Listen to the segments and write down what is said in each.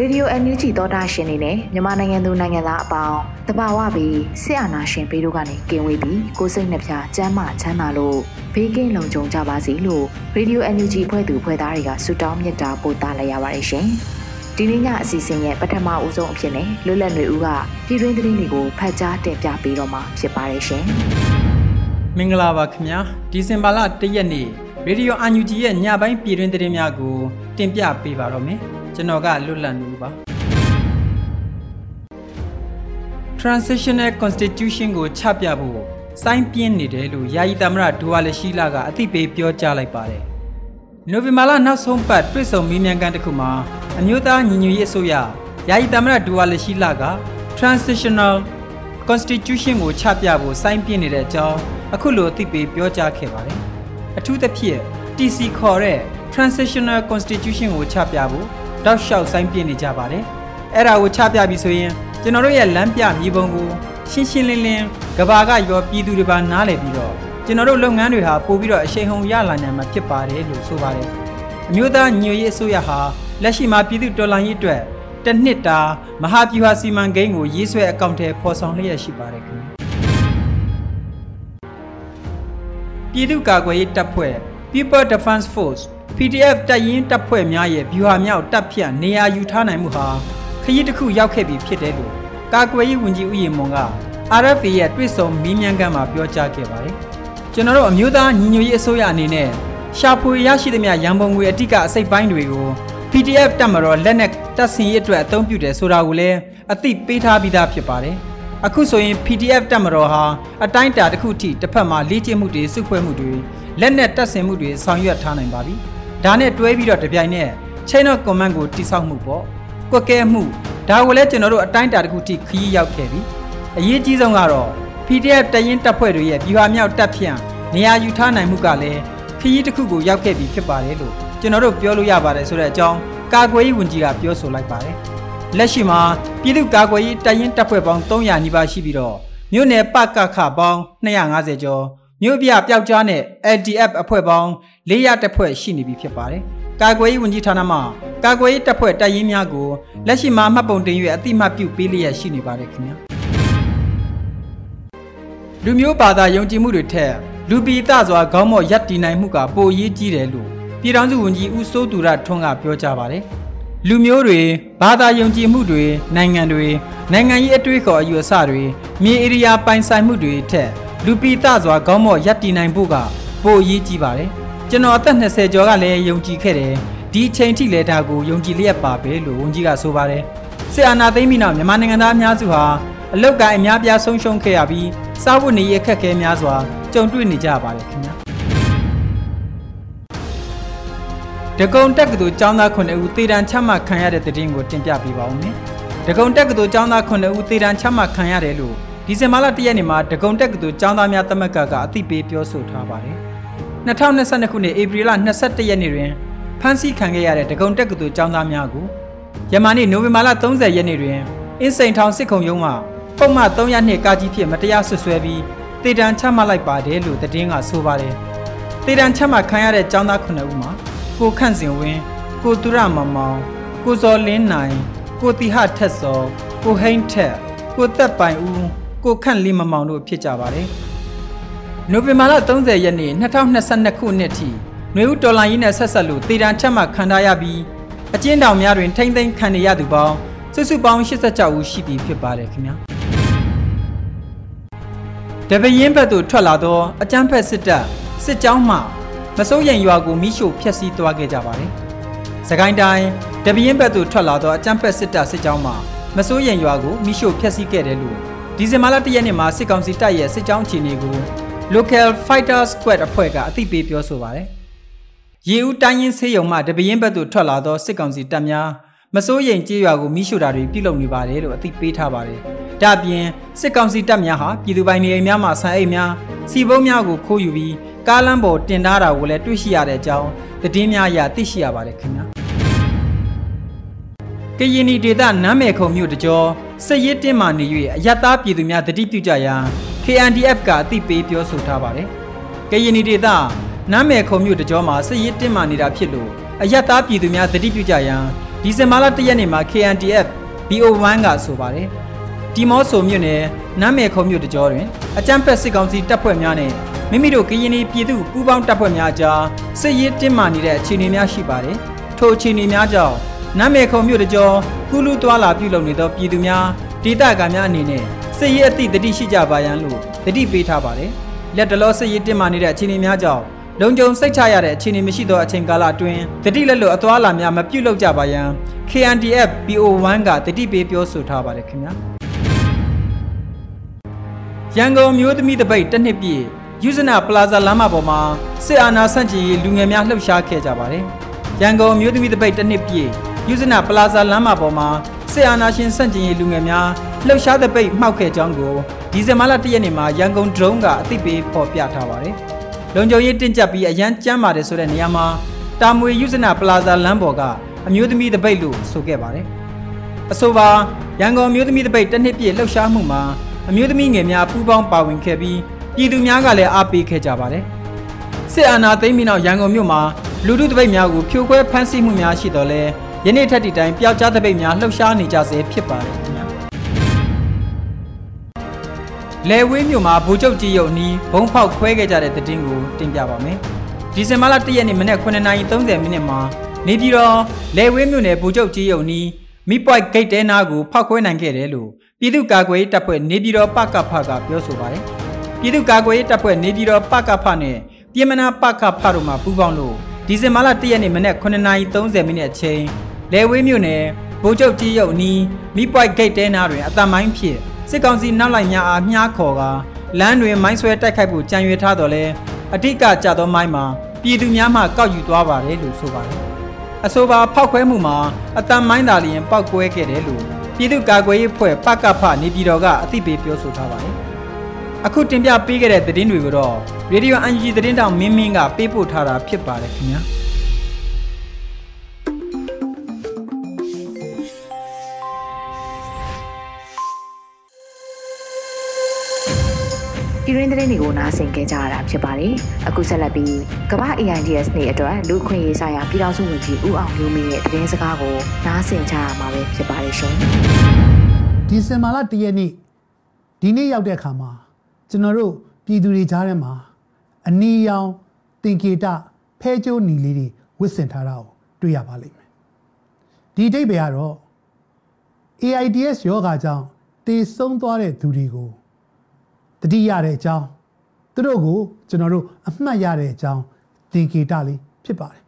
Radio NUG သောတာရှင်နေနဲ့မြန်မာနိုင်ငံသူနိုင်ငံသားအပေါင်းတဘာဝပြီးဆရာနာရှင်ပေတို့ကနေကင်ဝေးပြီးကိုစိတ်နှပြချမ်းမချမ်းသာလို့ဘေးကင်းလုံခြုံကြပါစေလို့ Radio NUG ဖွဲ့သူဖွဲ့သားတွေကဆုတောင်းမေတ္တာပို့သလိုက်ရပါတယ်ရှင်။ဒီနေ့ညအစီအစဉ်ရဲ့ပထမဦးဆုံးအဖြစ်နဲ့လွတ်လပ်နေဦးကပြည်တွင်းသတင်းတွေကိုဖတ်ကြားတင်ပြပေးတော့မှာဖြစ်ပါတယ်ရှင်။မင်္ဂလာပါခင်ဗျာဒီဇင်ဘာလ၁ရက်နေ့ရေဒီယိုအန်ယူဂျီရဲ့ညပိုင်းပြည်တွင်းသတင်းများကိုတင်ပြပေးပါတော့မယ်။ ကျွန်တော်ကလွတ်လပ်နေပါ Transitional Constitution ကိုချပြဖို့စိုင်းပြင်းနေတယ်လို့ယာယီသမရဒူဝါလရှိလာကအသိပေးပြောကြားလိုက်ပါတယ်။နိုဝင်ဘာလနောက်ဆုံးပတ်တွေ့ဆုံမေးမြန်းခန်းတစ်ခုမှာအမျိုးသားညီညွတ်ရေးအစိုးရယာယီသမရဒူဝါလရှိလာက Transitional Constitution ကိုချပြဖို့စိုင်းပြင်းနေတဲ့အကြောင်းအခုလိုအသိပေးပြောကြားခဲ့ပါတယ်။အထူးသဖြင့် TC ခေါ်တဲ့ Transitional Constitution ကိုချပြဖို့ တောက်လျှောက်ဆိုင်ပြနေကြပါတယ်အဲ့ဒါကိုချပြပြီဆိုရင်ကျွန်တော်တို့ရဲ့လမ်းပြမြေပုံကိုရှင်းရှင်းလင်းလင်းကဘာကရောပြည်သူတွေပါနားလည်ပြီးတော့ကျွန်တော်တို့လုပ်ငန်းတွေဟာပို့ပြီးတော့အရှိန်ဟုန်ရလာနိုင်မှာဖြစ်ပါတယ်လို့ဆိုပါတယ်အမျိုးသားညွရေးအစိုးရဟာလက်ရှိမှာပြည်သူတော်လှန်ရေးအတွက်တစ်နှစ်တာမဟာဗျူဟာစီမံကိန်းကိုရေးဆွဲအကောင့်ထဲပေါ်ဆောင်လျက်ရှိပါတယ်ခင်ဗျပြည်သူ့ကာကွယ်ရေးတပ်ဖွဲ့ People Defense Force PDF တပ်ရင်းတပ်ဖွဲ့များရဲ့ဗျူဟာမြောက်တပ်ဖြတ်နေရာယူထားနိုင်မှုဟာခရီးတစ်ခုရောက်ခဲ့ပြီဖြစ်တယ်လို့ကာကွယ်ရေးဝန်ကြီးဦးရင်မွန်က RFA ရဲ့တွေ့ဆုံမီးမြန်းခန်းမှာပြောကြားခဲ့ပါတယ်။ကျွန်တော်တို့အမျိုးသားညီညွတ်ရေးအစိုးရအနေနဲ့ရှာဖွေရရှိသမျှရန်ပုံငွေအတိကအစိတ်ပိုင်းတွေကို PDF တပ်မတော်လက်နက်တပ်စင်ရေးအတွက်အသုံးပြုတယ်ဆိုတာကိုလည်းအသိပေးထားပြီးသားဖြစ်ပါတယ်။အခုဆိုရင် PDF တပ်မတော်ဟာအတိုင်းအတာတစ်ခုထိတစ်ဖက်မှာလေ့ကျင့်မှုတွေစုဖွဲ့မှုတွေလက်နက်တပ်ဆင်မှုတွေဆောင်ရွက်ထားနိုင်ပါပြီ။ ဒါနဲ့တွဲပြီးတော့တပြိုင်နက် chain of command ကိုတိစောက်မှုပေါ့ကွက်ကဲမှုဒါကိုလည်းကျွန်တော်တို့အတိုင်းအတာတစ်ခုထိခရီးရောက်ခဲ့ပြီအရေးကြီးဆုံးကတော့ PDF တရင်တပ်ဖွဲ့တွေရဲ့ဗျူဟာမြောက်တပ်ဖြန့်နေရာယူထားနိုင်မှုကလည်းခရီးတစ်ခုကိုရောက်ခဲ့ပြီဖြစ်ပါတယ်လို့ကျွန်တော်တို့ပြောလို့ရပါတယ်ဆိုတဲ့အကြောင်းကာကွယ်ရေးဝန်ကြီးကပြောဆိုလိုက်ပါတယ်လက်ရှိမှာပြည်သူ့ကာကွယ်ရေးတရင်တပ်ဖွဲ့ပေါင်း300နီးပါးရှိပြီးတော့မြို့နယ်ပကခပေါင်း250ကျော် မြို့ပြပျောက်ကြားနဲ့ LDF အဖွဲ့ပေါင်း400တပ်ဖွဲ့ရှိနေပြီဖြစ်ပါတယ်။ကာကွယ်ရေးဝန်ကြီးဌာနမှကာကွယ်ရေးတပ်ဖွဲ့တပ်ရင်းများကိုလက်ရှိမှာမှတ်ပုံတင်၍အတိမတ်ပြုပေးလျက်ရှိနေပါတယ်ခင်ဗျာ။လူမျိုးဘာသာယုံကြည်မှုတွေထက်လူပီတစွာခေါင်းမော့ရပ်တည်နိုင်မှုကပိုအရေးကြီးတယ်လို့ပြည်ထောင်စုဝန်ကြီးဦးစိုးသူရထွန်းကပြောကြားပါတယ်။လူမျိုးတွေဘာသာယုံကြည်မှုတွေနိုင်ငံတွေနိုင်ငံရေးအတွေးခေါ်အယူအဆတွေမြေဧရိယာပိုင်ဆိုင်မှုတွေထက် လူပီတစွာခေါင်းမော့ရပ်တည်နိုင်ဖို့ကပိုအရေးကြီးပါတယ်ကျွန်တော်အသက်20ကျော်ကလည်းယုံကြည်ခဲ့တယ်ဒီအချိန်ထိလည်းဒါကိုယုံကြည်လျက်ပါပဲလို့ဝန်ကြီးကဆိုပါတယ်စစ်အာဏာသိမ်းပြီးနောက်မြန်မာနိုင်ငံသားအများစုဟာအလုတ်ကိုင်းအများပြားဆုံးရှုံးခဲ့ရပြီးစားဝတ်နေရအခက်အခဲများစွာကြုံတွေ့နေကြပါတယ်ခင်ဗျာဒဂုံတက်ကတူចောင်းသား9ဦးတေတံချမှတ်ခံရတဲ့တဲ့တင်ကိုတင်ပြပေးပါဦးမယ်ဒဂုံတက်ကတူចောင်းသား9ဦးတေတံချမှတ်ခံရတယ်လို့ ဒီဇင်ဘာလ၁ရက်နေ့မှာဒဂုံတက်ကတူចောင်းသားများသမဂ္ဂကအသိပေးပြောဆိုထားပါတယ်2022ခုနှစ်ဧပြီလ22ရက်နေ့တွင်ဖမ်းဆီးခံခဲ့ရတဲ့ဒဂုံတက်ကတူចောင်းသားများကိုယမန်နေ့နိုဝင်ဘာလ30ရက်နေ့တွင်အင်းစိန်ထောင်စစ်ခုံရုံးမှပုံမှန်302ကာကြီးဖြင့်မတရားဆွဆွဲပြီးတေတံချမှတ်လိုက်ပါတယ်လို့သတင်းကဆိုပါတယ်တေတံချမှတ်ခံရတဲ့ចောင်းသား9ဦးမှာကိုခန့်စင်ဝင်းကိုသူရမမောင်ကိုစောလင်းနိုင်ကိုတိဟထက်စောကိုဟိန်းထက်ကိုသက်ပိုင်ဦး ကိုခန့်လီမမောင်တို့ဖြစ်ကြပါတယ်။နိုဝင်ဘာလ30ရက်နေ့2022ခုနှစ်ထိຫນွေဦးတော်လိုင်းကြီးနဲ့ဆက်ဆက်လို့တေတံချက်မှခံထားရပြီးအကျဉ်းတောင်များတွင်ထိမ့်သိမ်းခံနေရသူပေါင်းစုစုပေါင်း86ဦးရှိပြီဖြစ်ပါတယ်ခင်ဗျာတပရင်ဘက်သို့ထွက်လာသောအကြမ်းဖက်စစ်တပ်စစ်ကြောင်းမှမစိုးရိမ်ရွာကိုမိရှို့ဖျက်ဆီးသွားခဲ့ကြပါတယ်။စကိုင်းတိုင်းတပရင်ဘက်သို့ထွက်လာသောအကြမ်းဖက်စစ်တပ်စစ်ကြောင်းမှမစိုးရိမ်ရွာကိုမိရှို့ဖျက်ဆီးခဲ့တယ်လို့ ဒီဇင်ဘာလ၁ရက်နေ့မှာစစ်ကောင်စီတပ်ရဲ့စစ်ကြောင်းအခြေအနေကို Local Fighter Squad အဖွဲ့ကအသိပေးပြောဆိုပါတယ်။ရေဦးတိုင်းရင်းဆေးရုံမှတပရင်ဘက်သို့ထွက်လာသောစစ်ကောင်စီတပ်များမစိုးရိမ်ကြေးရွာကိုမိရှို့တာတွေပြုလုပ်နေပါတယ်လို့အသိပေးထားပါတယ်။ဒါ့အပြင်စစ်ကောင်စီတပ်များဟာပြည်သူပိုင်နေအိမ်များမှဆန်အိမ်များစီပုံးများကိုခိုးယူပြီးကားလမ်းပေါ်တင်ထားတာကိုလည်းတွေ့ရှိရတဲ့အကြောင်းသတင်းများအရသိရှိရပါတယ်ခင်ဗျာ ကရင်နီဒေသနမ်းမယ်ခုံမြို့တကြောစစ်ရေးတင်းမာနေ၍အယက်သားပြည်သူများတတိပြုကြရန် KNDF ကအသိပေးပြောဆိုထားပါတယ်ကရင်နီဒေသနမ်းမယ်ခုံမြို့တကြောမှာစစ်ရေးတင်းမာနေတာဖြစ်လို့အယက်သားပြည်သူများတတိပြုကြရန်ဒီဇင်ဘာလ၁ရက်နေ့မှာ KNDF BO1 ကဆိုပါတယ်ဒီမော့ဆိုမြို့နယ်နမ်းမယ်ခုံမြို့တကြောတွင်အကြမ်းဖက်စစ်ကောင်စီတပ်ဖွဲ့များနဲ့မိမိတို့ကရင်ပြည်သူပူးပေါင်းတပ်ဖွဲ့များကြားစစ်ရေးတင်းမာနေတဲ့အခြေအနေများရှိပါတယ်။ထိုအခြေအနေများကြောင့် နမ်းမေခုံမြို့တကြောကုလူသွာလာပြုလုပ်နေသောပြည်သူများဒေသခံများအနေနဲ့စစ်ရေးအသည့်တတိရှိကြပါရန်လို့တတိပေးထားပါတယ်။လက်တလောစစ်ရေးတင်းမာနေတဲ့အခြေအနေများကြောင့်လုံခြုံစိတ်ချရတဲ့အခြေအနေမရှိသောအချိန်ကာလအတွင်းတတိလက်လို့အသွာလာများမပြုတ်လောက်ကြပါရန် KNDF BO1 ကတတိပေးပြောဆိုထားပါတယ်ခင်ဗျာရန်ကုန်မျိုးသမီးတပိတ်တစ်နှစ်ပြည့်ယူဇနာပလာဇာလမ်းမပေါ်မှာစစ်အာဏာဆန့်ကျင်ရေးလူငယ်များလှုပ်ရှားခဲ့ကြပါတယ်။ရန်ကုန်မြို့သမီးတပိတ်တစ်နှစ်ပြည့် ယူဇနာပလာဇာလမ်းမပေါ်မှာစစ်အာဏာရှင်ဆန့်ကျင်ရေးလူငယ်များလှုပ်ရှားတဲ့ပိတ်မှောက်ခဲ့ကြောင်းကိုဒီဇင်ဘာလ၁ရက်နေ့မှာရန်ကုန်ဒရုန်းကအသိပေးဖော်ပြထားပါတယ်။လုံခြုံရေးတင့်ကြပ်ပြီးအရန်ကျမ်းပါတယ်ဆိုတဲ့နေရာမှာတာမွေယူဇနာပလာဇာလမ်းပေါ်ကအမျိုးသမီးတပိတ်လို့ဆိုခဲ့ပါတယ်။အဆိုပါရန်ကုန်မျိုးသမီးတပိတ်တစ်နှစ်ပြည့်လှုပ်ရှားမှုမှာအမျိုးသမီးငယ်များပူးပေါင်းပါဝင်ခဲ့ပြီးပြည်သူများကလည်းအားပေးခဲ့ကြပါတယ်။စစ်အာဏာသိမ်းပြီးနောက်ရန်ကုန်မြို့မှာလူထုတပိတ်များကိုဖြိုခွဲဖမ်းဆီးမှုများရှိတော့လဲ ယနေ့ထက်ဒီတိုင်းပျောက်ကြားတပိတ်များလှုပ်ရှားနေကြဆဲဖြစ်ပါတယ်ခင်ဗျာ။လေဝေးမြို့မှာဗိုလ်ချုပ်ကြီးရုံနီးဘုံဖောက်ခွဲခဲ့ကြတဲ့တဲ့င်းကိုတင်ပြပါမယ်။ဒီဇင်ဘာလ၁ရက်နေ့မနက်9:30မိနစ်မှာနေပြည်တော်လေဝေးမြို့နယ်ဗိုလ်ချုပ်ကြီးရုံနီးမိပွိုက်ဂိတ်တဲနာကိုဖောက်ခွဲနိုင်ခဲ့တယ်လို့ပြည်သူ့ကာကွယ်ရေးတပ်ဖွဲ့နေပြည်တော်ပကဖကပြောဆိုပါတယ်။ပြည်သူ့ကာကွယ်ရေးတပ်ဖွဲ့နေပြည်တော်ပကဖနဲ့ပြည်မနာပကဖတို့မှပူးပေါင်းလို့ဒီဇင်ဘာလ၁ရက်နေ့မနက်9:30မိနစ်အချိန် လဲဝေးမြို့နယ်ဗိုလ်ချုပ်ကြီးရုပ်နီးမိပွိုက်ဂိတ်တဲနာတွင်အတမိုင်းဖြစ်စစ်ကောင်စီနောက်လိုက်များအားမြားခေါ်ကလမ်းတွင်မိုင်းဆွဲတိုက်ခိုက်ဖို့ကြံရွယ်ထားတော်လဲအဓိကကြသောမိုင်းမှာပြည်သူများမှကောက်ယူသွားပါတယ်လို့ဆိုပါတယ်အဆိုပါဖောက်ခွဲမှုမှာအတမိုင်းသာလျင်ပောက်ကွဲခဲ့တယ်လို့ပြည်သူ့ကာကွယ်ရေးဖွဲ့ပကဖနေပြည်တော်ကအသိပေးပြောဆိုထားပါတယ်အခုတင်ပြပေးခဲ့တဲ့သတင်းတွေကိုတော့ Radio UNG သတင်းတောင်မင်းမင်းကပေးပို့ထားတာဖြစ်ပါတယ်ခင်ဗျာ ပြည်ရင်းသတင်းတွေကိုနားဆင်ကြကြရတာဖြစ်ပါတယ်။အခုဆက်လက်ပြီးကမ္ဘာ AIDS နေ့အတွက်လူခွင့်ရေးဆိုင်ရာပြည်ထောင်စုဝန်ကြီးဦးအောင်မျိုးမင်းရဲ့သတင်းစကားကိုနားဆင်ကြရမှာပဲဖြစ်ပါတယ်ရှင်။ဒီဇင်ဘာလ၁ရက်နေ့ဒီနေ့ရောက်တဲ့အခါမှာကျွန်တော်တို့ပြည်သူတွေကြားထဲမှာအနီရောင်တင်ကေတဖဲကျိုးနီလေးတွေဝစ်ဆင်ထားတာကိုတွေ့ရပါလိမ့်မယ်ဒီအဓိပ္ပာယ်ကတော့ AIDS ယောဂါကြောင့်တေဆုံးသွားတဲ့သူတွေကို တတိရတဲ့အကြောင်းသူတို့ကိုကျွန်တော်တို့အမှတ်ရတဲ့အကြောင်းတင်ကေတလေးဖြစ်ပါတယ်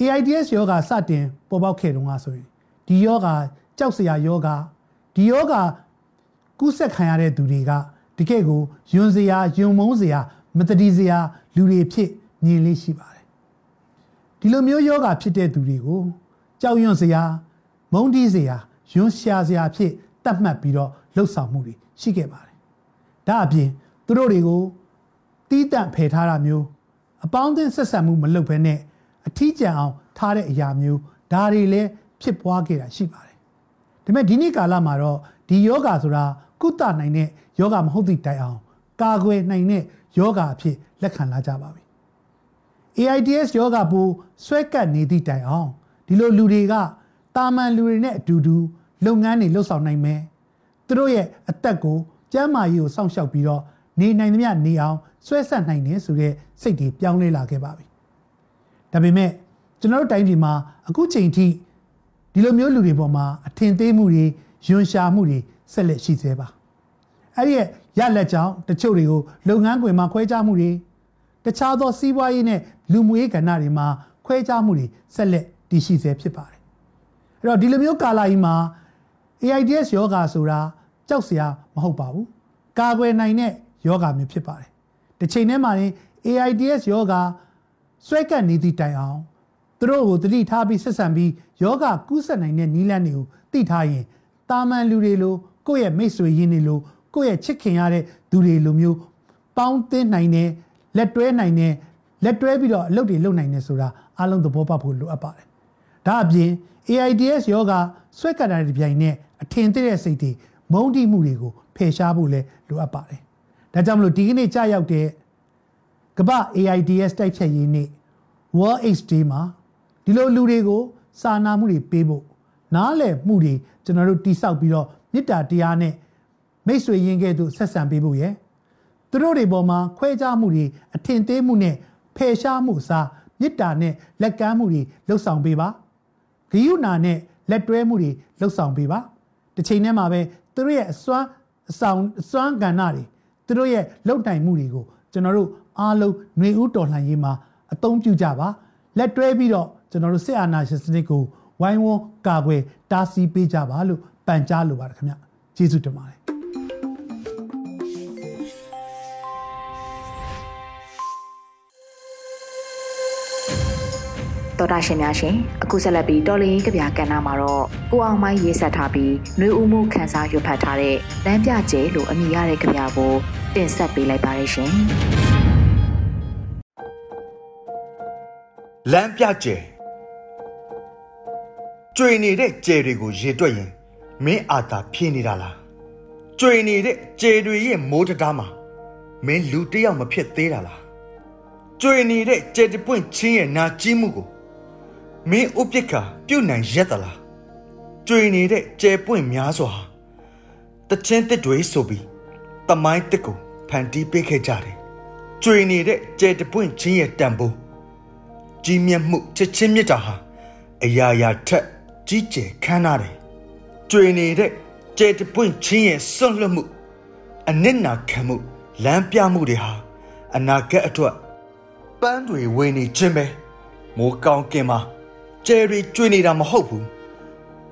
AIDS ယောဂါစတင်ပေါ်ပေါက်ခဲ့တုန်းကဆိုရင်ဒီယောဂါကြောက်စရာယောဂါဒီယောဂါကူးဆက်ခံရတဲ့သူတွေကတကယ့်ကိုယွန်းစရာယွံမုန်းစရာမတတိစရာလူတွေဖြစ်မြင်လေးရှိပါတယ်ဒီလိုမျိုးယောဂဖြစ်တဲ့သူတွေကိုကြောက်ရွံ့စရာမုန်းတီးစရာယွန်းရှာစရာဖြစ် တတ်မှတ်ပြီးတော့လှုပ်ဆောင်မှုတွေရှိခဲ့ပါတယ်ဒါအပြင်သူတို့တွေကိုတီးတန့်ဖယ်ထားတာမျိုးအပေါင်းအသင်းဆက်ဆံမှုမလုပ်ဘဲနဲ့အထီးကျန်အောင်ထားတဲ့အရာမျိုးဒါတွေလည်းဖြစ်ပွားခဲ့တာရှိပါတယ်ဒါပေမဲ့ဒီနေ့ကာလမှာတော့ဒီယောဂဆိုတာကုသနိုင်တဲ့ယောဂမဟုတ်သည့်တိုင်အောင်ကာကွယ်နိုင်တဲ့ယောဂအဖြစ်လက်ခံလာကြပါပြီ AIDS ယောဂပိုးဆွဲကပ်နေသည့်တိုင်အောင်ဒီလိုလူတွေကတာမန်လူတွေနဲ့အတူတူ လုပ်ငန်းတွေလှုပ်ဆောင်နိုင်မယ်သူတို့ရဲ့အသက်ကိုကျန်းမာရေးကိုစောင့်ရှောက်ပြီးတော့နေနိုင်သမျှနေအောင်ဆွဲဆက်နိုင်တယ်ဆိုတဲ့စိတ်တွေပြောင်းလဲလာခဲ့ပါပြီဒါပေမဲ့ကျွန်တော်တို့တိုင်းပြည်မှာအခုချိန်ထိဒီလိုမျိုးလူတွေပေါ်မှာအထင်သေးမှုတွေယွန်ရှာမှုတွေဆက်လက်ရှိသေးပါအဲ့ဒီရဲ့ရလက်ကြောင့်တချို့တွေကိုလုပ်ငန်းခွင်မှာခွဲခြားမှုတွေတခြားသောစီးပွားရေးနဲ့လူမှုရေးကဏ္ဍတွေမှာခွဲခြားမှုတွေဆက်လက်တည်ရှိဆဲဖြစ်ပါတယ်အဲ့တော့ဒီလိုမျိုးကာလကြီးမှာ AIDS ယောဂါဆိုတာကြောက်စရာမဟုတ်ပါဘူးကာကွယ်နိုင်တဲ့ယောဂါမျိုးဖြစ်ပါတယ်တစ်ချိန်တည်းမှာရင် AIDS ယောဂါဆွဲကပ်နေသည့်တိုင်အောင်သူတို့ကိုတတိထားပြီးဆက်ဆံပြီးယောဂကူးစက်နိုင်တဲ့နီးလန်းတွေကိုသိထားရင်တာမန်လူတွေလိုကိုယ့်ရဲ့မိတ်ဆွေရင်းတွေလိုကိုယ့်ရဲ့ချစ်ခင်ရတဲ့သူတွေလိုမျိုးပေါင်းသင်းနိုင်တဲ့လက်တွဲနိုင်တဲ့လက်တွဲပြီးတော့အလုပ်တွေလုပ်နိုင်တယ်ဆိုတာအားလုံးသဘောပေါက်ဖို့လိုအပ်ပါတယ်။ဒါအပြင် AIDS ယောဂ ဆွဲကပ်တာတွေပြိုင်နဲ့အထင်သေးတဲ့စိတ်တွေမုန်းတိမှုတွေကိုဖယ်ရှားဖို့လည်းလိုအပ်ပါတယ်။ဒါကြောင့်မလို့ဒီကနေ့ကြာရောက်တဲ့ကမ္ဘာ AIDS တိုက်ဖြတ်ရေးနေ့ World AIDS Day မှာဒီလိုလူတွေကိုစာနာမှုတွေပေးဖို့နားလည်မှုတွေကျွန်တော်တို့တိဆောက်ပြီးတော့မေတ္တာတရားနဲ့မိတ်ဆွေရင်းကဲ့သို့ဆက်ဆံပေးဖို့ရယ်သူတို့တွေပေါ်မှာခွဲခြားမှုတွေအထင်သေးမှုနဲ့ဖယ်ရှားမှုစားမေတ္တာနဲ့လက်ကမ်းမှုတွေလှုပ်ဆောင်ပေးပါဂိယုဏနဲ့ လက်တွဲမှုတွေလှုပ်ဆောင်ပေးပါတစ်ချိန်တည်းမှာပဲသူတို့ရဲ့အစွမ်းအဆောင်အစွမ်းကဏ္ဍတွေသူတို့ရဲ့လှုပ်နိုင်မှုတွေကိုကျွန်တော်တို့အားလုံးຫນွေဦးတော်လှန်ရေးမှာအသုံးပြုကြပါလက်တွဲပြီးတော့ကျွန်တော်တို့စစ်အာဏာရှင်စနစ်ကိုဝိုင်းဝန်းကာကွယ်တားဆီးပေးကြပါလို့ပန်ကြားလိုပါတယ်ခင်ဗျကျေးဇူးတင်ပါတယ် တော်တာရှင်များရှင်အခုဆက်လက်ပြီးတော်လင်းကဗျာကဏ္ဍမှာတော့ကိုအောင်မိုင်းရေးဆက်ထားပြီးနှွေဦးမှုခန်းစားရွတ်ဖတ်ထားတဲ့လမ်းပြကျဲလို့အမည်ရတဲ့ကဗျာကိုတင်ဆက်ပေးလိုက်ပါရရှင်လမ်းပြကျဲကျွေနေတဲ့ကျဲတွေကိုရေတွက်ရင်မင်းအာသာဖြင်းနေတာလားကျွေနေတဲ့ကျဲတွေရဲ့မိုးတကားမှာမင်းလူတယောက်မဖြစ်သေးတာလားကျွေနေတဲ့ကျဲတပွင့်ချင်းရဲ့နာကြီးမှုကို မင်းဥပက္ခပြုတ်နိုင်ရက်သလားကျွေနေတဲ့ကျဲပွင့်များစွာတချင်းတစ်တွေဆိုပြီးတမိုင်းတစ်ကိုဖန်တီးပေးခဲ့ကြတယ်ကျွေနေတဲ့ကျဲတပွင့်ချင်းရဲ့တန်ဖိုးကြီးမြတ်မှုချစ်ချင်းမြတ်တာဟာအရာရာထက်ကြီးကျယ်ခမ်းနားတယ်ကျွေနေတဲ့ကျဲတပွင့်ချင်းရဲ့စွန့်လွတ်မှုအနစ်နာခံမှုလမ်းပြမှုတွေဟာအနာဂတ်အတွက်ပန်းတွေဝင်နေခြင်းပဲမိုးကောင်းကင်မှာ ကျယ်ရီကျွေးနေတာမဟုတ်ဘူး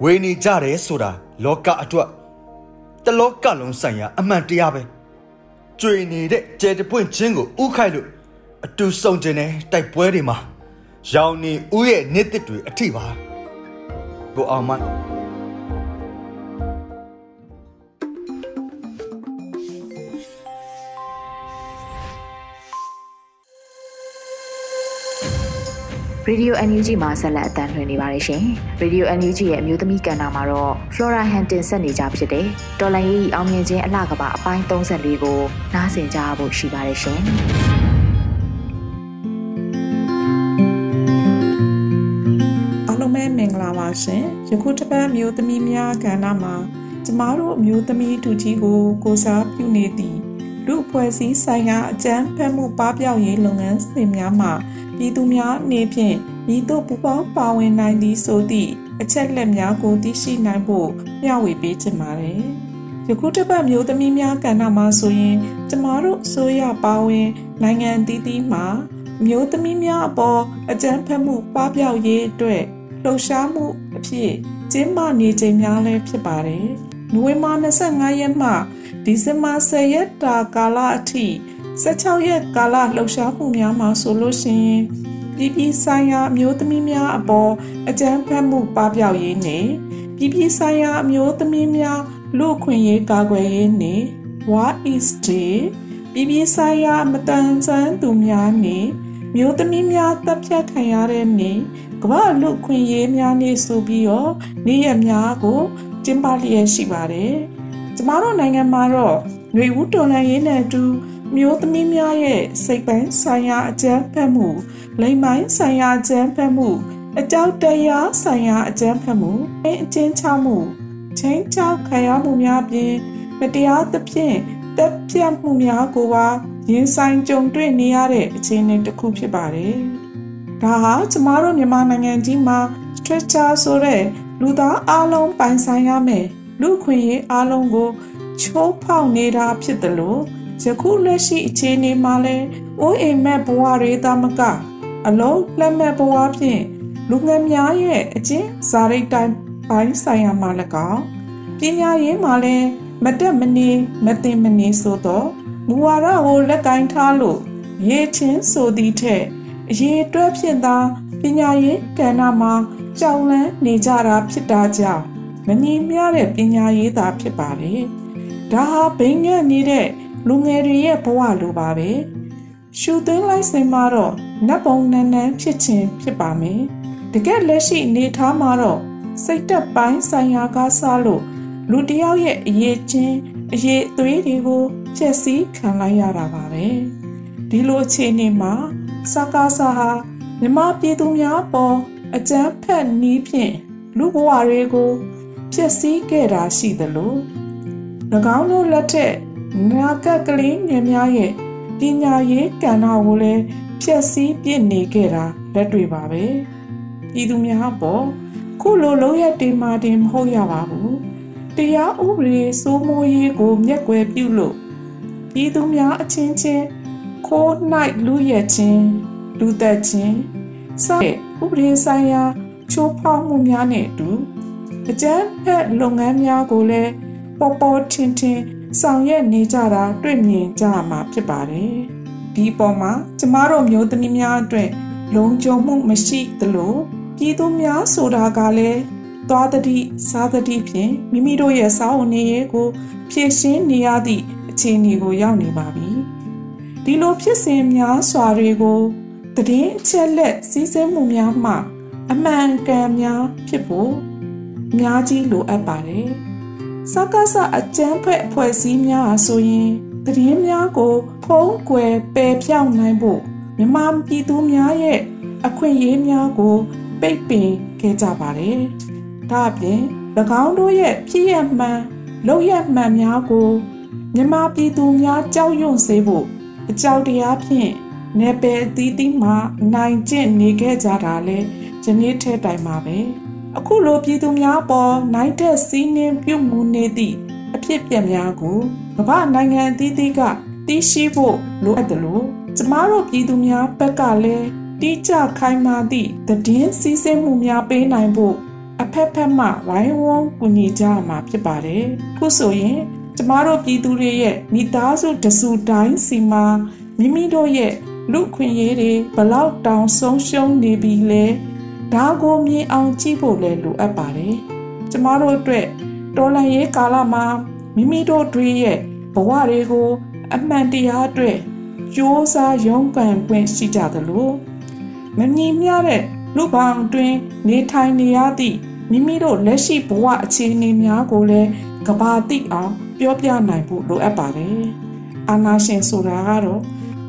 ဝေနေကြတယ်ဆိုတာလောကအတွက်တလောကလုံးဆိုင်ရာအမှန်တရားပဲကျွေနေတဲ့ကျယ်တပွင့်ချင်းကိုဥခိုက်လို့အတူဆုံးခြင်းနဲ့တိုက်ပွဲတွေမှာရောင်နေဥရဲ့နှစ်တစ်တွေအထိပါကိုအောင်မ Radio NUG မှာဆက်လက်အသံလွှင့်နေပါတယ်ရှင်။ Radio NUG ရဲ့အမျိုးသမီးကဏ္ဍမှာတော့ Flora Hantin ဆက်နေကြဖြစ်တဲ့တော်လိုင်းရေးအောင်မြင်ခြင်းအလှကပါအပိုင်း34ကိုနားဆင်ကြဖို့ရှိပါတယ်ရှင်။အားလုံးပဲမင်္ဂလာပါရှင်။ယခုတစ်ပတ်မျိုးသမီးများကဏ္ဍမှာကျမတို့အမျိုးသမီးတူကြီးကိုကိုစားပြုနေသည့်လူအဖွဲ့အစည်းဆိုင်ရာအကြမ်းဖက်မှုပပျောက်ရေးလုပ်ငန်းစဉ်များမှာ ပြည်သူများအနေဖြင့်ဤသို့ပူပေါင်းပါဝင်နိုင်သည်ဆိုသည့်အချက်လက်များကိုသိရှိနိုင်ဖို့မျှဝေပေးချင်ပါတယ်။ယခုတစ်ပတ်မျိုးသမီးများကဏ္ဍမှာဆိုရင်ကျမတို့အစိုးရပါဝင်နိုင်ငံအသီးသီးမှာမျိုးသမီးများအပေါ်အကြမ်းဖက်မှုပပျောက်ရေးအတွက်လှုပ်ရှားမှုအဖြစ်ကျင်းပနေချိန်များလည်းဖြစ်ပါတယ်။နိုဝင်ဘာ25ရက်မှဒီဇင်ဘာ10ရက်တာကာလအထိ 16ရက်ကာလလှုပ်ရှားမှုများမှာဆိုလို့ရှိရင်ပြည်ပြည်ဆိုင်ရာအမျိုးသမီးများအပေါ်အကြမ်းဖက်မှုပပျောက်ရေးနဲ့ပြည်ပြည်ဆိုင်ရာအမျိုးသမီးများလူခွင့်ရေးကာကွယ်ရေးနဲ့ War is Day ပြည်ပြည်ဆိုင်ရာမတန်ဆန်းသူများနဲ့မျိုးသမီးများတပ်ဖြတ်ခံရတဲ့နေ့ကမ္ဘာလူခွင့်ရေးများနေ့ဆိုပြီးတော့နေ့ရက်များကိုကျင်းပလျက်ရှိပါတယ်။ကျမတို့နိုင်ငံမှာတော့ຫນွေဦးတော်လှန်ရေးနဲ့အတူ မျိုးသမီးများရဲ့စိတ်ပိုင်းဆိုင်ရာအကြမ်းဖက်မှုလိမ်ပိုင်းဆိုင်ရာအကြမ်းဖက်မှုအကြောက်တရားဆိုင်ရာအကြမ်းဖက်မှုအင်းအကျဉ်းချမှုချင်းချောက်ခံရမှုများပြင်မတရားသဖြင့်တက်ပြတ်မှုများကိုပါရင်ဆိုင်ကြုံတွေ့နေရတဲ့အခြေအနေတစ်ခုဖြစ်ပါတယ်။ဒါဟာကျမတို့မြန်မာနိုင်ငံကြီးမှာ stretcher ဆိုတဲ့လူသားအလုံးပိုင်ဆိုင်ရမယ်လူခွင့်ရေးအလုံးကိုချိုးဖောက်နေတာဖြစ်တယ်လို့ ယခုလက်ရှိအခြေအနေမှာလဲအိုးအိမ်မက်ဘဝတွေသမကအလုံးလက်မဲ့ဘဝဖြင့်လူငယ်များရဲ့အချင်းဇာရိတ်တိုင်းပိုင်းဆိုင်ရာမှာ၎င်းပညာရေးမှာလဲမတက်မနေမသိမနေဆိုတော့မူဝါဒကိုလက်ကင်ထားလို့ရေးချင်းဆိုသည့်ထက်အရေးတွက်ဖြင့်သာပညာရေးကဏ္ဍမှာကြောင်လန်းနေကြတာဖြစ်တာကြောင့်မငြီးမြတဲ့ပညာရေးသာဖြစ်ပါလေဒါဟာဘိန်းညံ့နေတဲ့ လူငယ်တွေရဲ့ဘဝလိုပါပဲရှူသွင်းလိုက်စင်မှာတော့နတ်ပုံနန်းနန်းဖြစ်ခြင်းဖြစ်ပါမယ်တကယ်လက်ရှိအနေထားမှာတော့စိတ်တက်ပိုင်းဆိုင်ရာကားစားလို့လူတယောက်ရဲ့အရေးချင်းအရေးအသွေးတွေကိုဖျက်ဆီးခံလိုက်ရတာပါပဲဒီလိုအခြေအနေမှာစကားစားဟာမြမပြည်သူများပေါ်အကြမ်းဖက်နီးဖြင့်လူဘဝတွေကိုဖျက်ဆီးခဲ့တာရှိသလို၎င်းတို့လက်ထက် နာကကလေးငယ်များရဲ့ပညာရေးကဏ္ဍကိုလည်းဖျက်ဆီးပြစ်နေခဲ့တာလက်တွေ့ပါပဲပြည်သူများပေါ်ခုလိုလုံးရတင်မာတင်မဟုတ်ရပါဘူးတရားဥပဒေစိုးမိုးရေးကိုမျက်ကွယ်ပြုလို့ပြည်သူများအချင်းချင်းခိုးနိုင်လူရဲချင်းလူသက်ချင်းစတဲ့ဥပဒေဆိုင်ရာချိုးဖောက်မှုများနဲ့အတူအကြမ်းဖက်လုပ်ငန်းများကိုလည်းပေါ်ပေါ်ထင်ထင် ဆောင်ရွက်နေကြတာတွေ့မြင်ကြရမှာဖြစ်ပါတယ်။ဒီပေါ်မှာကျမတို့မျိုးသမီးများအတွက်လုံခြုံမှုမရှိသလိုပြည်သူများဆိုတာကလည်းသွားတတိစားတတိဖြင့်မိမိတို့ရဲ့စာအုပ်နေရေးကိုဖြည့်ရှင်းနေရသည့်အခြေအနေကိုရောက်နေပါပြီ။ဒီလိုဖြစ်စဉ်များစွာတွေကိုတည်င်းအချက်လက်စီးဆင်းမှုများမှ အမှန်ကန်များဖြစ်ဖို့အများကြီးလိုအပ်ပါတယ်။ စကားစအကျန်းဖက်အဖွဲ့အစည်းများအားဆိုရင်တည်င်းများကိုဖုံးကွယ်ပယ်ဖြောင်းနိုင်ဖို့မြမပြည်သူများရဲ့အခွင့်အရေးများကို ပိတ်ပင်ခဲ့ကြပါတယ်။ဒါ့အပြင်၎င်းတို့ရဲ့ဖြစ်ရမှန်လောက်ရမှန်များကိုမြမပြည်သူများကြောက်ရွံ့စေဖို့အကြောက်တရားဖြင့်နေပယ်အသီးသီးမှနိုင်ကျင့်နေခဲ့ကြတာလဲယနေ့ထဲတိုင်မှာပဲ အခုလိုပြည်သူများပေါ်နိုင်တဲ့စီးနှင်းပြုမှုနေသည့်အဖြစ်ပြက်များကိုကမ္ဘာနိုင်ငံအသီးသီးကသိရှိဖို့လိုအပ်တယ်လို့ကျမတို့ပြည်သူများဘက်ကလည်းတိကျခိုင်မာသည့်တည်င်းစည်းစိမ်မှုများပေးနိုင်ဖို့အဖက်ဖက်မှဝိုင်းဝန်းကူညီကြရမှာဖြစ်ပါတယ်။ခုဆိုရင်ကျမတို့ပြည်သူတွေရဲ့မိသားစုတစုတိုင်းစီမှာမိမိတို့ရဲ့လူခွင့်ရေးတွေဘလောက်တောင်ဆုံးရှုံးနေပြီလဲ ဒါကိုမြင်အောင်ကြည့်ဖို့လည်းလိုအပ်ပါတယ်ကျမတို့အတွက်တော်လန်ရေးကာလမှာမိမိတို့တွေရဲ့ဘဝတွေကို အမှန်တရားအတွက်ကြိုးစားရုန်းကန်ပွင့်ရှိကြသလိုမမြင်မြတဲ့လူပေါင်းတွင် နေထိုင်နေရသည့်မိမိတို့လက်ရှိဘဝအခြေအနေများကိုလည်းကဘာတိအောင်ပြောပြနိုင်ဖို့လိုအပ်ပါတယ်။အာနာရှင်ဆိုတာကတော့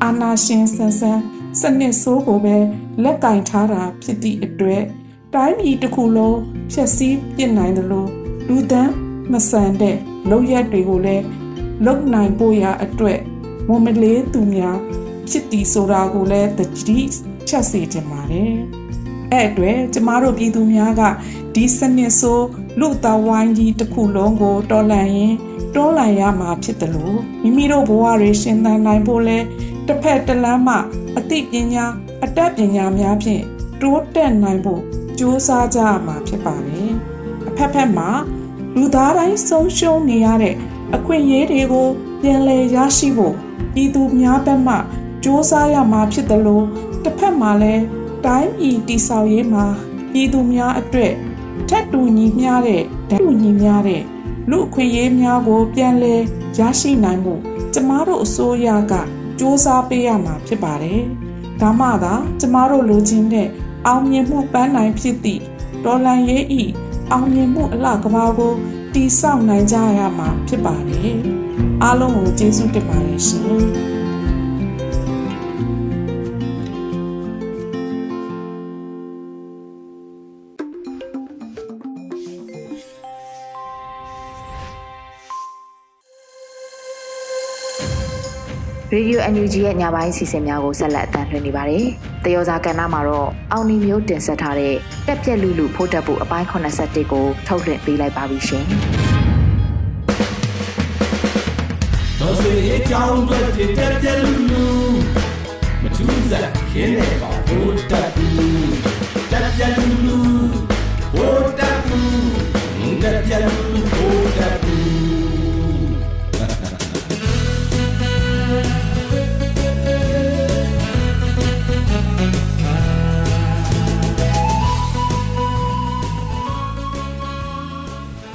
အာနာရှင်ဆန်းဆန်း စနစ်ဆိုးကိုပဲလက်ကင်ထားတာဖြစ်သည့်အတွက်တိုင်းပြည်တစ်ခုလုံးဖျက်ဆီးပြစ်နိုင်တယ်လို့လူသန်းမဆန်တဲ့လုံရက်တွေကိုလည်းလုံနိုင်ဖို့ရအတွက်မမလေးသူများဖြစ်တည်ဆိုတာကိုလည်းတတိချက်စေချင်ပါတယ်။အဲ့အတွက်ကျမတို့ပြည်သူများကဒီစနစ်ဆိုးလူသားဝိုင်းကြီးတစ်ခုလုံးကိုတော်လှန်ရင်တွန်းလှန်ရမှာဖြစ်တယ်လို့မိမိတို့ဘဝတွေရှင်သန်နိုင်ဖို့လဲ တစ်ဖက်တစ်လမ်းမှအသိပညာအတတ်ပညာများဖြင့်တိုးတက်နိုင်ဖို့ကြိုးစားကြရမှာဖြစ်ပါတယ်။အဖက်ဖက်မှာလူသားတိုင်းဆုံးရှုံးနေရတဲ့အခွင့်အရေးတွေကိုပြန်လည်ရရှိဖို့ပြည်သူများဘက်မှစ조사ရမှာဖြစ်တယ်လို့တစ်ဖက်မှာလည်းတိုင်းပြည်တည်ဆောက်ရေးမှာပြည်သူများအတွက်ထက်တူညီမျှတဲ့ဓာတ်တူညီမျှတဲ့လူအခွင့်အရေးများကို ပြန်လည်ရရှိနိုင်မှုကျမတို့အစိုးရက စူးစမ်းပေးရမှာဖြစ်ပါတယ်။ဒါမှသာကျမတို့လိုချင်တဲ့အောင်မြင်မှုပန်းနိုင်ဖြစ်သည့်ဒေါ်လာရေးဤအောင်မြင်မှုအလှကဘာကိုတည်ဆောက်နိုင်ကြရမှာဖြစ်ပါတယ်။အားလုံးကိုကျေးဇူးတင်ပါတယ်ရှင်။ Radio NUG ရဲ့ညပိုင်းစီစဉ်များကိုဆက်လက်အသံလွှင့်နေပါတယ်။တယောဇာကဏ္ဍမှာတော့အောင်နီမျိုးတင်ဆက်ထားတဲ့တက်ပြက်လူလူဖိုးတက်ဖို့အပိုင်း81ကိုထုတ်လွှင့်ပေးလိုက်ပါပြီရှင်။တော်စေအကြောင်းတွေတက်ပြက်လူလူမထူးစားခင်းနေပါဖိုးတက်ဘူး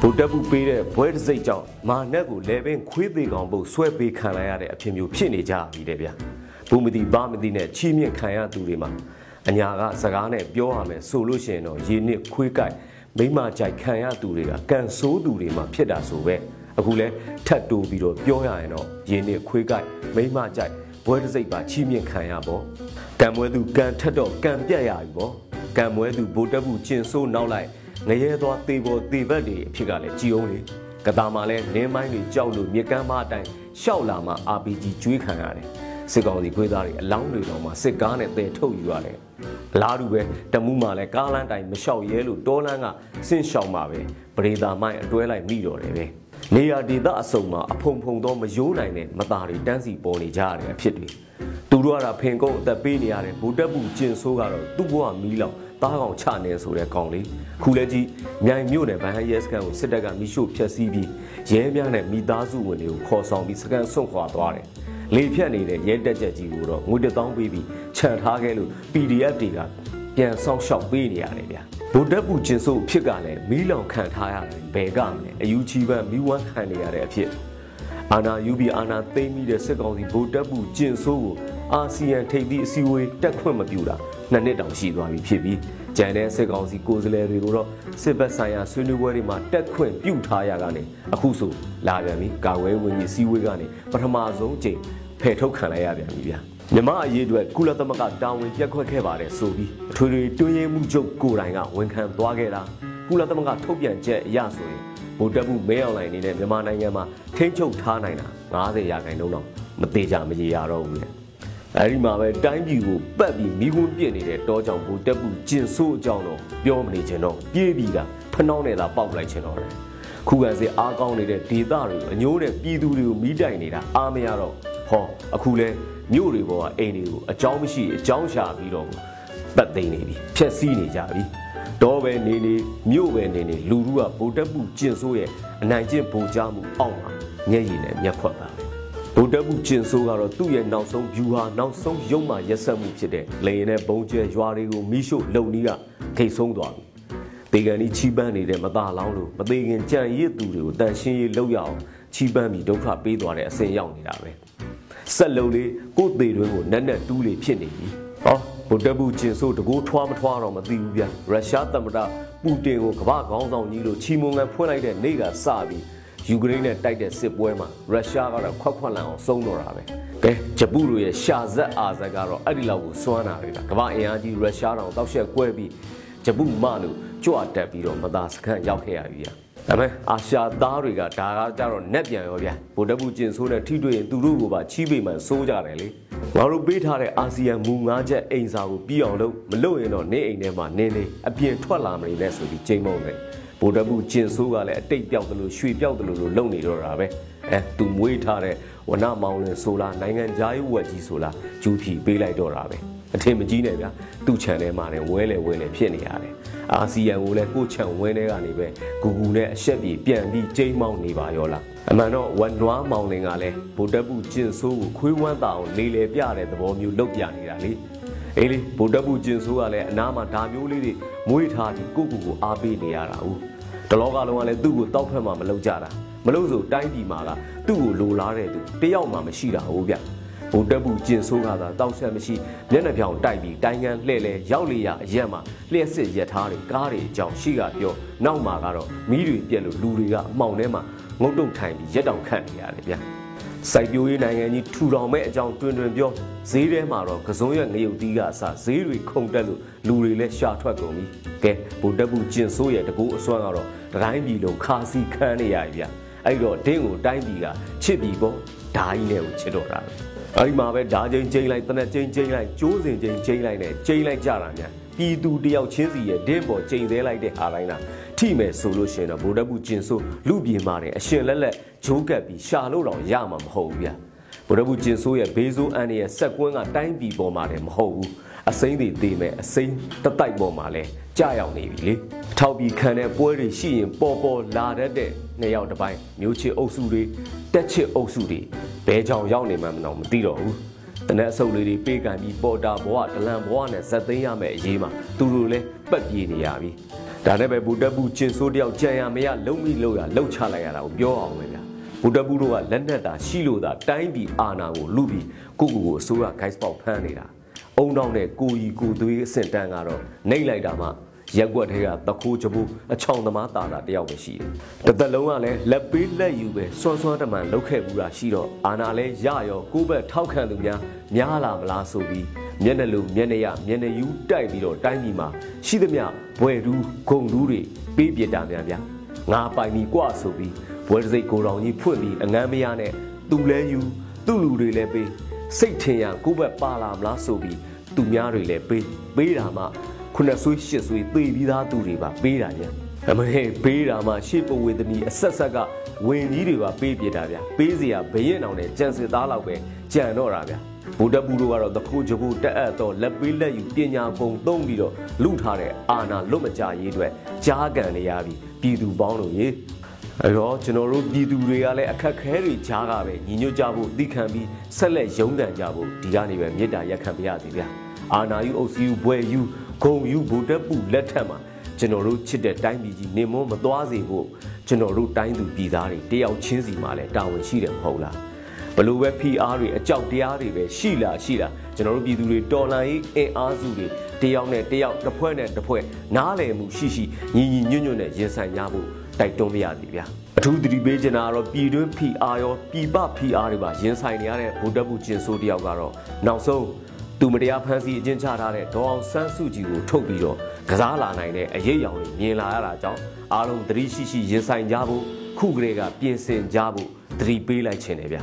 ဗုဒ္ဓဘုပေးတဲ့ဘွဲတစိတ်ကြောင့်မာနက်ကိုလေပင်ခွေးသေးကောင်ဖို့ဆွဲပေးခံလိုက်ရတဲ့အဖြစ်မျိုးဖြစ်နေကြပြီတဲ့ဗျာဘုမတိဘာမတိနဲ့ချီးမြှင့်ခံရသူတွေမှာအညာကစကားနဲ့ပြောရမယ်ဆိုလို့ရှိရင်တော့ရေနစ်ခွေးကြိုက်မိမကြိုက်ခံရသူတွေကကန်ဆိုးသူတွေမှာဖြစ်တာဆိုပဲအခုလဲထတ်တိုးပြီးတော့ပြောရရင်တော့ရေနစ်ခွေးကြိုက်မိမကြိုက်ဘွဲတစိတ်ပါချီးမြှင့်ခံရပေါ့ကံမွဲသူကံထက်တော့ကံပြတ်ရပြီပေါ့ကံမွဲသူဗုဒ္ဓဘုကျင်ဆိုးနောက်လိုက် ငရဲသွားသေပေါ်သေဘက်တွေအဖြစ်ကလည်းကြည်အောင်လေကတာမှာလဲနင်းမိုင်းတွေကြောက်လို့မြကမ်းမအတိုင်းရှောက်လာမှ RPG ကျွေးခံရတယ်စစ်ကောင်စီခွေးသားတွေအလောင်းတွေတော့မှစစ်ကားနဲ့တဲထုတ်ယူရတယ်လားတူပဲတမှုမှလည်းကားလန်းတိုင်းမလျှောက်ရဲလို့တောလန်းကဆင့်ရှောင်မှာပဲပရိသာမိုင်းအတွဲလိုက်မိတော့တယ်ပဲနေရာဒေသအစုံမှာအဖုံဖုံသောမယိုးနိုင်တဲ့မသားတွေတန်းစီပေါ်နေကြရတဲ့အဖြစ်တွေသူတို့ကဖင်ကုန်းအသက်ပေးနေရတဲ့ဘူတက်ပူကျင်ဆိုးကတော့သူ့ဘဝမီးလောင် တားကောင်ချနေဆိုတဲ့ကောင်လေးခုလဲကြီးမြိုင်မြို့နယ်ဗဟန်ရဲစခန်းကိုစစ်တပ်ကမိရှို့ဖျက်ဆီးပြီးရဲများနဲ့မိသားစုဝင်တွေကိုခေါ်ဆောင်ပြီးစခန်းဆွန့်ခွာသွားတယ်လေဖြတ်နေတဲ့ရဲတက်ချက်ကြီးကိုတော့ငွေတထောင်ပေးပြီးခြံထားခဲ့လို့ PDF တွေကပြန်ဆောက်ရှောက်ပေးနေရတယ်ဗျာဗိုလ်တပ်ပူကျင်ဆိုးဖြစ်ကလည်းမီးလောင်ခံထားရတယ်ဘယ်ကမလဲအယူချီပန်းမီးဝမ်းခံနေရတဲ့အဖြစ်အာနာယူဘီအာနာသိမ့်ပြီးတဲ့စစ်ကောင်စီဗိုလ်တပ်ပူကျင်ဆိုးကိုအာဆီယံထိပ်သီးအစည်းအဝေးတက်ခွင့်မပြုတာ နှစ်နှစ်တောင်ရှိသွားပြီဖြစ်ပြီးကြံတဲ့စစ်ကောင်စီကိုယ်စားလှယ်တွေကိုတော့စစ်ဘက်ဆိုင်ရာဆွေးနွေးပွဲတွေမှာတက်ခွင့်ပြုထားရကနေအခုဆိုလာပြန်ပြီကာဝဲဝင်ကြီးစီးဝေးကနေပထမဆုံးချိန်ဖယ်ထုတ်ခံလိုက်ရပြန်ပြီဗျာမြမအရေးအတွက်ကုလသမဂ္ဂတာဝန်ပြက်ခွက်ခဲ့ပါတယ်ဆိုပြီးအထွေထွေတွင်းရင်မှုချုပ်ကိုယ်တိုင်ကဝန်ခံသွားခဲ့တာကုလသမဂ္ဂထုတ်ပြန်ချက်အရဆိုရင်ဗိုလ်တပ်မှုမဲအွန်လိုင်းနေတဲ့မြန်မာနိုင်ငံမှာထိန်းချုပ်ထားနိုင်တာ90ရာခိုင်နှုန်းတော့မသေးကြမရေရတော့ဘူးလေ အဲဒီမှာပဲတိုင်းပြည်ကိုပတ်ပြီးမိခွန်းပြစ်နေတဲ့တောကြောင်ဘူတက်ပူကျင်ဆိုးအကြောင်းတော့ပြောမနေချင်တော့ပြေးပြီးတာဖနှောင်းနဲ့သာပေါက်လိုက်ချင်တော့တယ်ခုခံစစ်အားကောင်းနေတဲ့ဒေသတွေအညိုးနဲ့ပြည်သူတွေကိုမိတိုင်နေတာအားမရတော့ဟောအခုလဲမြို့တွေပေါ်ကအိမ်တွေကိုအကြောင်းမရှိအကြောင်းရှာပြီးတော့ပတ်သိမ်းနေပြီဖျက်ဆီးနေကြပြီတော့ပဲနေနေမြို့ပဲနေနေလူလူကဗိုလ်တပ်ပူကျင်ဆိုးရဲ့အနိုင်ကျင့်ဗိုလ်ကြမှုအောက်မှာမျက်ရည်နဲ့မျက်ခွက်ပါ ဗုဒ္ဓဘုကျင်ဆိုးကတော့သူ့ရဲ့နောက်ဆုံး view ဟာနောက်ဆုံးရုံမှရက်ဆက်မှုဖြစ်တဲ့လေရင်နဲ့ဘုံကျဲရွာတွေကိုမိရှို့လုံနီးကခိတ်ဆုံးသွားပြီ။ဒေဂန်ဒီချီးပန်းနေတဲ့မသားလောင်းလို့မသေးခင်ကြံရစ်သူတွေကိုတန်ရှင်းရေးလုပ်ရအောင်ချီးပန်းပြီးဒုက္ခပေးသွားတဲ့အဆင်ရောက်နေတာပဲ။ဆက်လုံလေးကိုယ်သေးတွင်ကိုနက်နက်တူးလေးဖြစ်နေပြီ။ဟောဗုဒ္ဓဘုကျင်ဆိုးတကိုးထွားမထွားတော့မသိဘူးဗျ။ရုရှားသမ္မတပူတင်ကိုကမ္ဘာခေါင်းဆောင်ကြီးလို့ချီးမွမ်းခံဖွင့်လိုက်တဲ့နေ့ကစပြီး ယူကရိန်းနဲ့တိုက်တဲ့စစ်ပွဲမှာရုရှားကတော့ခွက်ခွက်လန်အောင်စုံတော့တာပဲကဲဂျပူတို့ရဲ့ရှာဇက်အာဇက်ကတော့အဲ့ဒီလောက်ကိုစွမ်းတာတွေကကမ္ဘာအင်အားကြီးရုရှားတောင်တောက်ရှက်ကွဲပြီးဂျပူမလို့ကြွတက်ပြီးတော့မသားစခန်းရောက်ခဲ့ရပြီ။ဒါပေမဲ့အာရှသားတွေကဒါကကြတော့နက်ပြန်ရောဗျာဗိုလ်တပ်ဘူးကျင်ဆိုးတဲ့ထိတွေ့ရင်သူတို့ကပါချီးပေမှန်စိုးကြတယ်လေငါတို့ပေးထားတဲ့အာဆီယံမူ၅ချက်အိမ်စာကိုပြီးအောင်လုပ်မလုပ်ရင်တော့နေအိမ်ထဲမှာနင်းနေအပြင်ထွက်လာမနေနဲ့ဆိုပြီးချိန်မုံတယ် ဗိုလ်တပ်ဘူးကျင်ဆိုးကလည်းအတိတ်ပြောက်တယ်လို့ရွှေပြောက်တယ်လို့လုံနေတော့တာပဲအဲသူမွေးထားတဲ့ဝနမောင်လင်ဆိုလားနိုင်ငံသားရေးဝက်ကြီးဆိုလားဂျူဖြီပေးလိုက်တော့တာပဲအထင်မကြီးနဲ့ဗျာသူ့ခြံထဲမှာလည်းဝဲလေဝဲလေဖြစ်နေရတယ်အာဆီယံကိုလည်းကိုချံဝင်းထဲကနေပဲဂူဂူနဲ့အဆက်ပြေပြန်ပြီးကျိမ်းမောင်းနေပါရောလားအမှန်တော့ဝန်နွားမောင်လင်ကလည်းဗိုလ်တပ်ဘူးကျင်ဆိုးကိုခွေးဝမ်းတာအောင်လေလေပြတဲ့သဘောမျိုးလုပ်ပြနေတာလေအေးလေဗိုလ်တပ်ဘူးကျင်ဆိုးကလည်းအနားမှာဓာမျိုးလေးတွေမွေးထားပြီးကိုကူကိုအားပေးနေရတာဦး တလောကလုံးကလည်းသူ့ကိုတောက်ဖက်မှမလုပ်ကြတာမလို့ဆိုတိုင်းပြည်မှာကသူ့ကိုလိုလားတဲ့သူတယောက်မှမရှိတာဟုတ်ဗျဘုံတက်ဘူးကျင်ဆိုးကသာတောက်ဆက်မရှိမျက်နှာပြောင်တိုက်ပြီးတိုင်းကန်းလှဲ့လဲရောက်လေရအရက်မှာလျှက်စစ်ရက်ထားတွေကားတွေအကြောင်းရှိကပြောနောက်မှာကတော့မီးတွေပြက်လို့လူတွေကအမှောင်ထဲမှာငုတ်တုတ်ထိုင်ပြီးရက်တောင်ခတ်နေရတယ်ဗျ စိုက်ပျိုးရေးနိုင်ငံကြီးထူထောင်မဲ့အကြောင်းတွင်တွင်ပြောဈေးထဲမှာတော့ကစုံရက်ငရုတ်တီးကအစဈေးတွေခုန်တက်လို့လူတွေလည်းရှာထွက်ကုန်ပြီကဲဘုံတက်ဘူးကျင်ဆိုးရဲ့တကူအစွမ်းကတော့တိုင်းပြည်လုံးခါစီခန်းနေရပြီဗျအဲ့တော့ဒင်းကိုတိုင်းပြည်ကချစ်ပြီပေါ့ဓာကြီးနဲ့ကိုချစ်တော့တာပဲအဲ့ဒီမှာပဲဓာချင်းချင်းလိုက်တနက်ချင်းချင်းလိုက်ကျိုးစင်ချင်းချင်းလိုက်နဲ့ချင်းလိုက်ကြတာများပြည်သူတယောက်ချင်းစီရဲ့ဒင်းပေါ်ချိန်သေးလိုက်တဲ့ဟာတိုင်းလား ထိမယ်ဆိုလို့ရှိရင်တော့ဗိုလ်တပ်ဘူးကျင်ဆိုးလူပြေမာတယ်အရှင်လက်လက်ဂျိုးကပ်ပြီးရှာလို့တော့ရမှာမဟုတ်ဘူးဗျာဗိုလ်တပ်ဘူးကျင်ဆိုးရဲ့ဘေးဆိုးအန်ရဲ့စက်ကွင်းကတိုင်းပြည်ပေါ်မှာတယ်မဟုတ်ဘူးအစိမ့်တွေသေးမယ်အစိမ့်တတိုက်ပေါ်မှာလဲကြာရောက်နေပြီလေထောက်ပြီးခံတဲ့ပွဲတွေရှိရင်ပေါ်ပေါ်လာတတ်တဲ့နှစ်ယောက်တစ်ပိုင်းမျိုးချစ်အုပ်စုတွေတက်ချစ်အုပ်စုတွေဘဲကြောင်ရောက်နေမှမတော့မသိတော့ဘူးတနက်အဆုပ်လေးတွေပေးကန်ပြီးပေါ်တာဘဝဒလန်ဘဝနဲ့ဇက်သိမ်းရမယ်အရေးမှာသူတို့လည်းပတ်ပြေးနေရပြီ ဒါနဲ့ပဲဘူတက်ဘူးကျင်ဆိုးတယောက်ကြံရမရလုံမိလို့ရလှုပ်ချလိုက်ရတာကိုပြောအောင်ပဲဗျာဘူတက်ဘူးတို့ကလက်နက်တာရှိလို့သာတိုင်းပြည်အာဏာကိုလူပြီးကိုကိုကိုအစိုးရ guys ပေါက်ဖမ်းနေတာအုံတောင်းတဲ့ကိုကြီးကိုသွေးအဆင့်တန်းကတော့နှိပ်လိုက်တာမှရက်ွက်ထဲကတခိုးချဘူးအချောင်သမားတာတာတယောက်ပဲရှိတယ်။တစ်သက်လုံးကလည်းလက်ပေးလက်ယူပဲစွမ်းစွမ်းတမန်လောက်ခဲ့ဘူးတာရှိတော့အာနာလဲရရောကိုယ့်ဘက်ထောက်ခံသူများများလာမလားဆိုပြီး မျက်နှလူမျက်နှရမျက်နှယူတိုက်ပြီးတော့တိုင်းပြည်မှာရှိသမျှဘွယ်တူးဂုံတူးတွေပေးပြတာများဗျာ။ငါပိုင်ပြီးกว่าဆိုပြီးဘွယ်စိတ်ကိုတော်ကြီးဖွင့်ပြီးအငမ်းမရနဲ့သူလဲယူသူ့လူတွေလည်းပေးစိတ်ထင်ရကိုယ့်ဘက်ပါလာမလားဆိုပြီးသူများတွေလည်းပေးပေးတာမှခုနှစ်ဆွေးရှစ်ဆွေးသေပြီးသားသူတွေပါပေးတာညအမေပေးတာမှရှေ့ပဝေသမီးအဆက်ဆက်ကဝင်ကြီးတွေပါပေးပြတာဗျပေးစရာဘရင်အောင်နဲ့ကြံစစ်သားလောက်ပဲကြံတော့တာဗျ ဗုဒ္ဓဘူးတို့ကတော့တခုကြခုတက်အပ်တော့လက်ပေးလက်ယူပညာပုံသုံးပြီးတော့လူထားတဲ့အာနာလွတ်မကြရေးအတွက်ကြားကန်နေရပြီပြည်သူပေါင်းတို့ရေအဲ့တော့ကျွန်တော်တို့ပြည်သူတွေကလည်းအခက်ခဲတွေကြားကပဲညီညွတ်ကြဖို့သိခံပြီးဆက်လက်ရုန်းကန်ကြဖို့ဒီကနေပဲမေတ္တာရက်ခံပါရစေဗျာအာနာယူအုပ်စီယူဘွယ်ယူဂုံယူဗိုလ်တပ်ပူလက်ထက်မှာကျွန်တော်တို့ချစ်တဲ့တိုင်းပြည်ကြီးနေမွန်းမသွားစေဖို့ကျွန်တော်တို့တိုင်းသူပြည်သားတွေတယောက်ချင်းစီမှာလည်းတာဝန်ရှိတယ်မဟုတ်လား ဘလို့ပဲ PR တွေအကြောက်တရားတွေပဲရှိလာရှိလာကျွန်တော်တို့ပြည်သူတွေတော်လှန်ရေးအင်အားစုတွေတယောက်နဲ့တယောက်တစ်ဖွဲ့နဲ့တစ်ဖွဲ့နားလည်မှုရှိရှိညီညီညွတ်ညွတ်နဲ့ရင်ဆိုင်ရဖို့တိုက်တွန်းပါရစေဗျာအထူးသတိပေးချင်တာကတော့ပြည်တွင်း PR ရောပြည်ပ PR တွေပါရင်ဆိုင်နေရတဲ့ဗိုလ်တပ်မှုကျင်ဆိုးတယောက်ကတော့နောက်ဆုံးသူမတရားဖမ်းဆီးအကျဉ်းချထားတဲ့ဒေါအောင်ဆန်းစုကြည်ကိုထုတ်ပြီးတော့ကစားလာနိုင်တဲ့အရေးအယောင်တွေမြင်လာရတာကြောင့်အားလုံးသတိရှိရှိရင်ဆိုင်ကြဖို့ခုကလေးကပြင်ဆင်ကြဖို့ သတိပေးလိုက်ခြင်းတယ်ဗျာ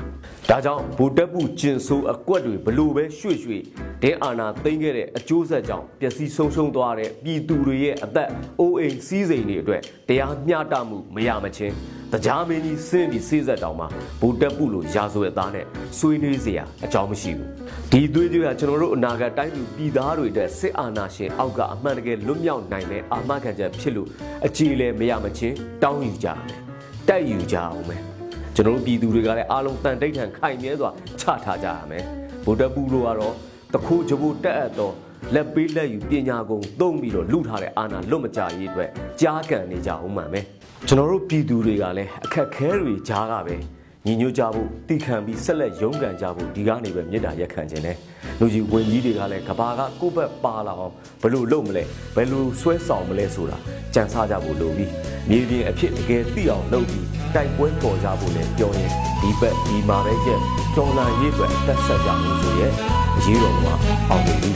ဒါကြောင့်ဘူတက်ဘူးကျင်ဆိုးအကွက်တွေဘလို့ပဲရွှေ့ရွှေ့ဒဲအာနာသိမ့်ခဲ့တဲ့အကျိုးဆက်ကြောင့်ပျက်စီးဆုံးရှုံးသွားတဲ့ပြည်သူတွေရဲ့အသက်အိုးအိမ်စည်းစိမ်တွေအတွက်တရားမျှတမှုမရမချင်းတရားမင်းကြီးဆင်းပြီးစေးဆက်တောင်မှဘူတက်ပုလိုရာဇဝတ်သားနဲ့ဆွေးနွေးစရာအကြောင်းမရှိဘူးဒီသွေးကြွေးကကျွန်တော်တို့အနာဂတ်တိုင်းပြည်ပြည်သားတွေအတွက်စစ်အာဏာရှင်အောက်ကအမှန်တကယ်လွတ်မြောက်နိုင်တဲ့အာမခံချက်ဖြစ်လို့အခြေလဲမရမချင်းတောင်းယူကြတယ်တိုက်ယူကြအောင်ပဲ ကျွန်တော်တို့ပြည်သူတွေကလည်းအားလုံးတန်တိတ်ထန်ခိုင်မြဲစွာချထားကြရမယ်ဗိုလ်တပ်ပူတို့ကတော့တခိုးကြဖို့တက်အပ်တော့လက်ပေးလက်ယူပညာကုန်သုံးပြီးတော့လူထားတဲ့အာဏာလွတ်မကြရေးအတွက်ကြားကန်နေကြအောင်မှန်မယ်ကျွန်တော်တို့ပြည်သူတွေကလည်းအခက်ခဲတွေကြားကပဲညီညွတ်ကြဖို့တည်ခံပြီးဆက်လက်ရုန်းကန်ကြဖို့ဒီကနေပဲမေတ္တာရက်ခံခြင်းနဲ့လူကြီးဝင်ကြီးတွေကလည်းကဘာကကိုယ့်ဘက်ပါလာအောင်ဘယ်လိုလုပ်မလဲဘယ်လိုဆွဲဆောင်မလဲဆိုတာကြံစားကြဖို့လိုပြီးမြေပြင်အဖြစ်တကယ်သိအောင်လုပ်ပြီး တိုက်ပွဲပေါ်ကြဖို့လည်းပြောရင်ဒီဘက်ဒီမှာပဲကျက်တော်လာရေးအတွက်အသက်ဆက်ကြဖို့ဆိုရဲအရေးတော်ကအောင်လို့ပြီး